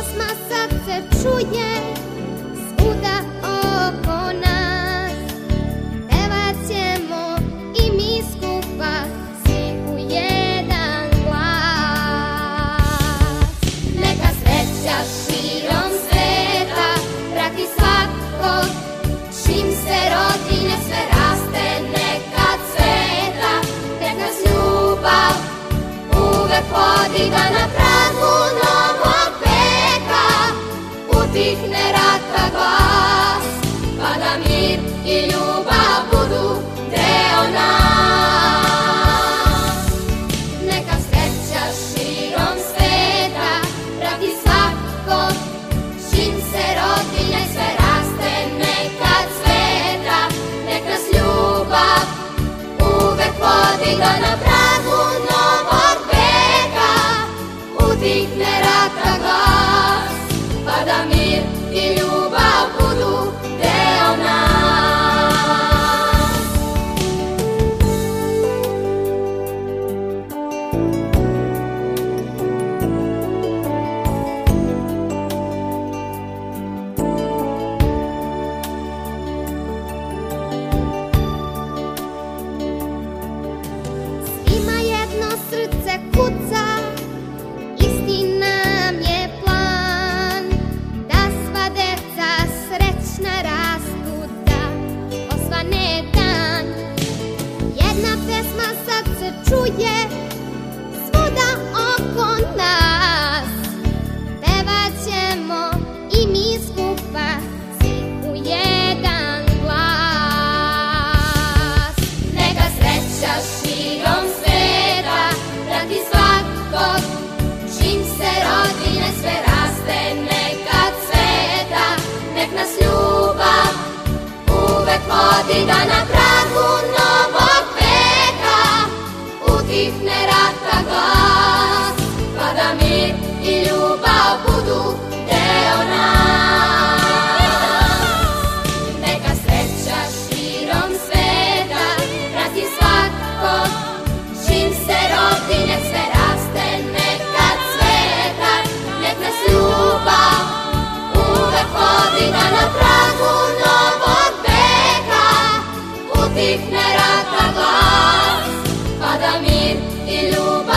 pjesma sad se čuje svuda oko nas You Υπότιτλοι AUTHORWAVE Padamir i se Hello.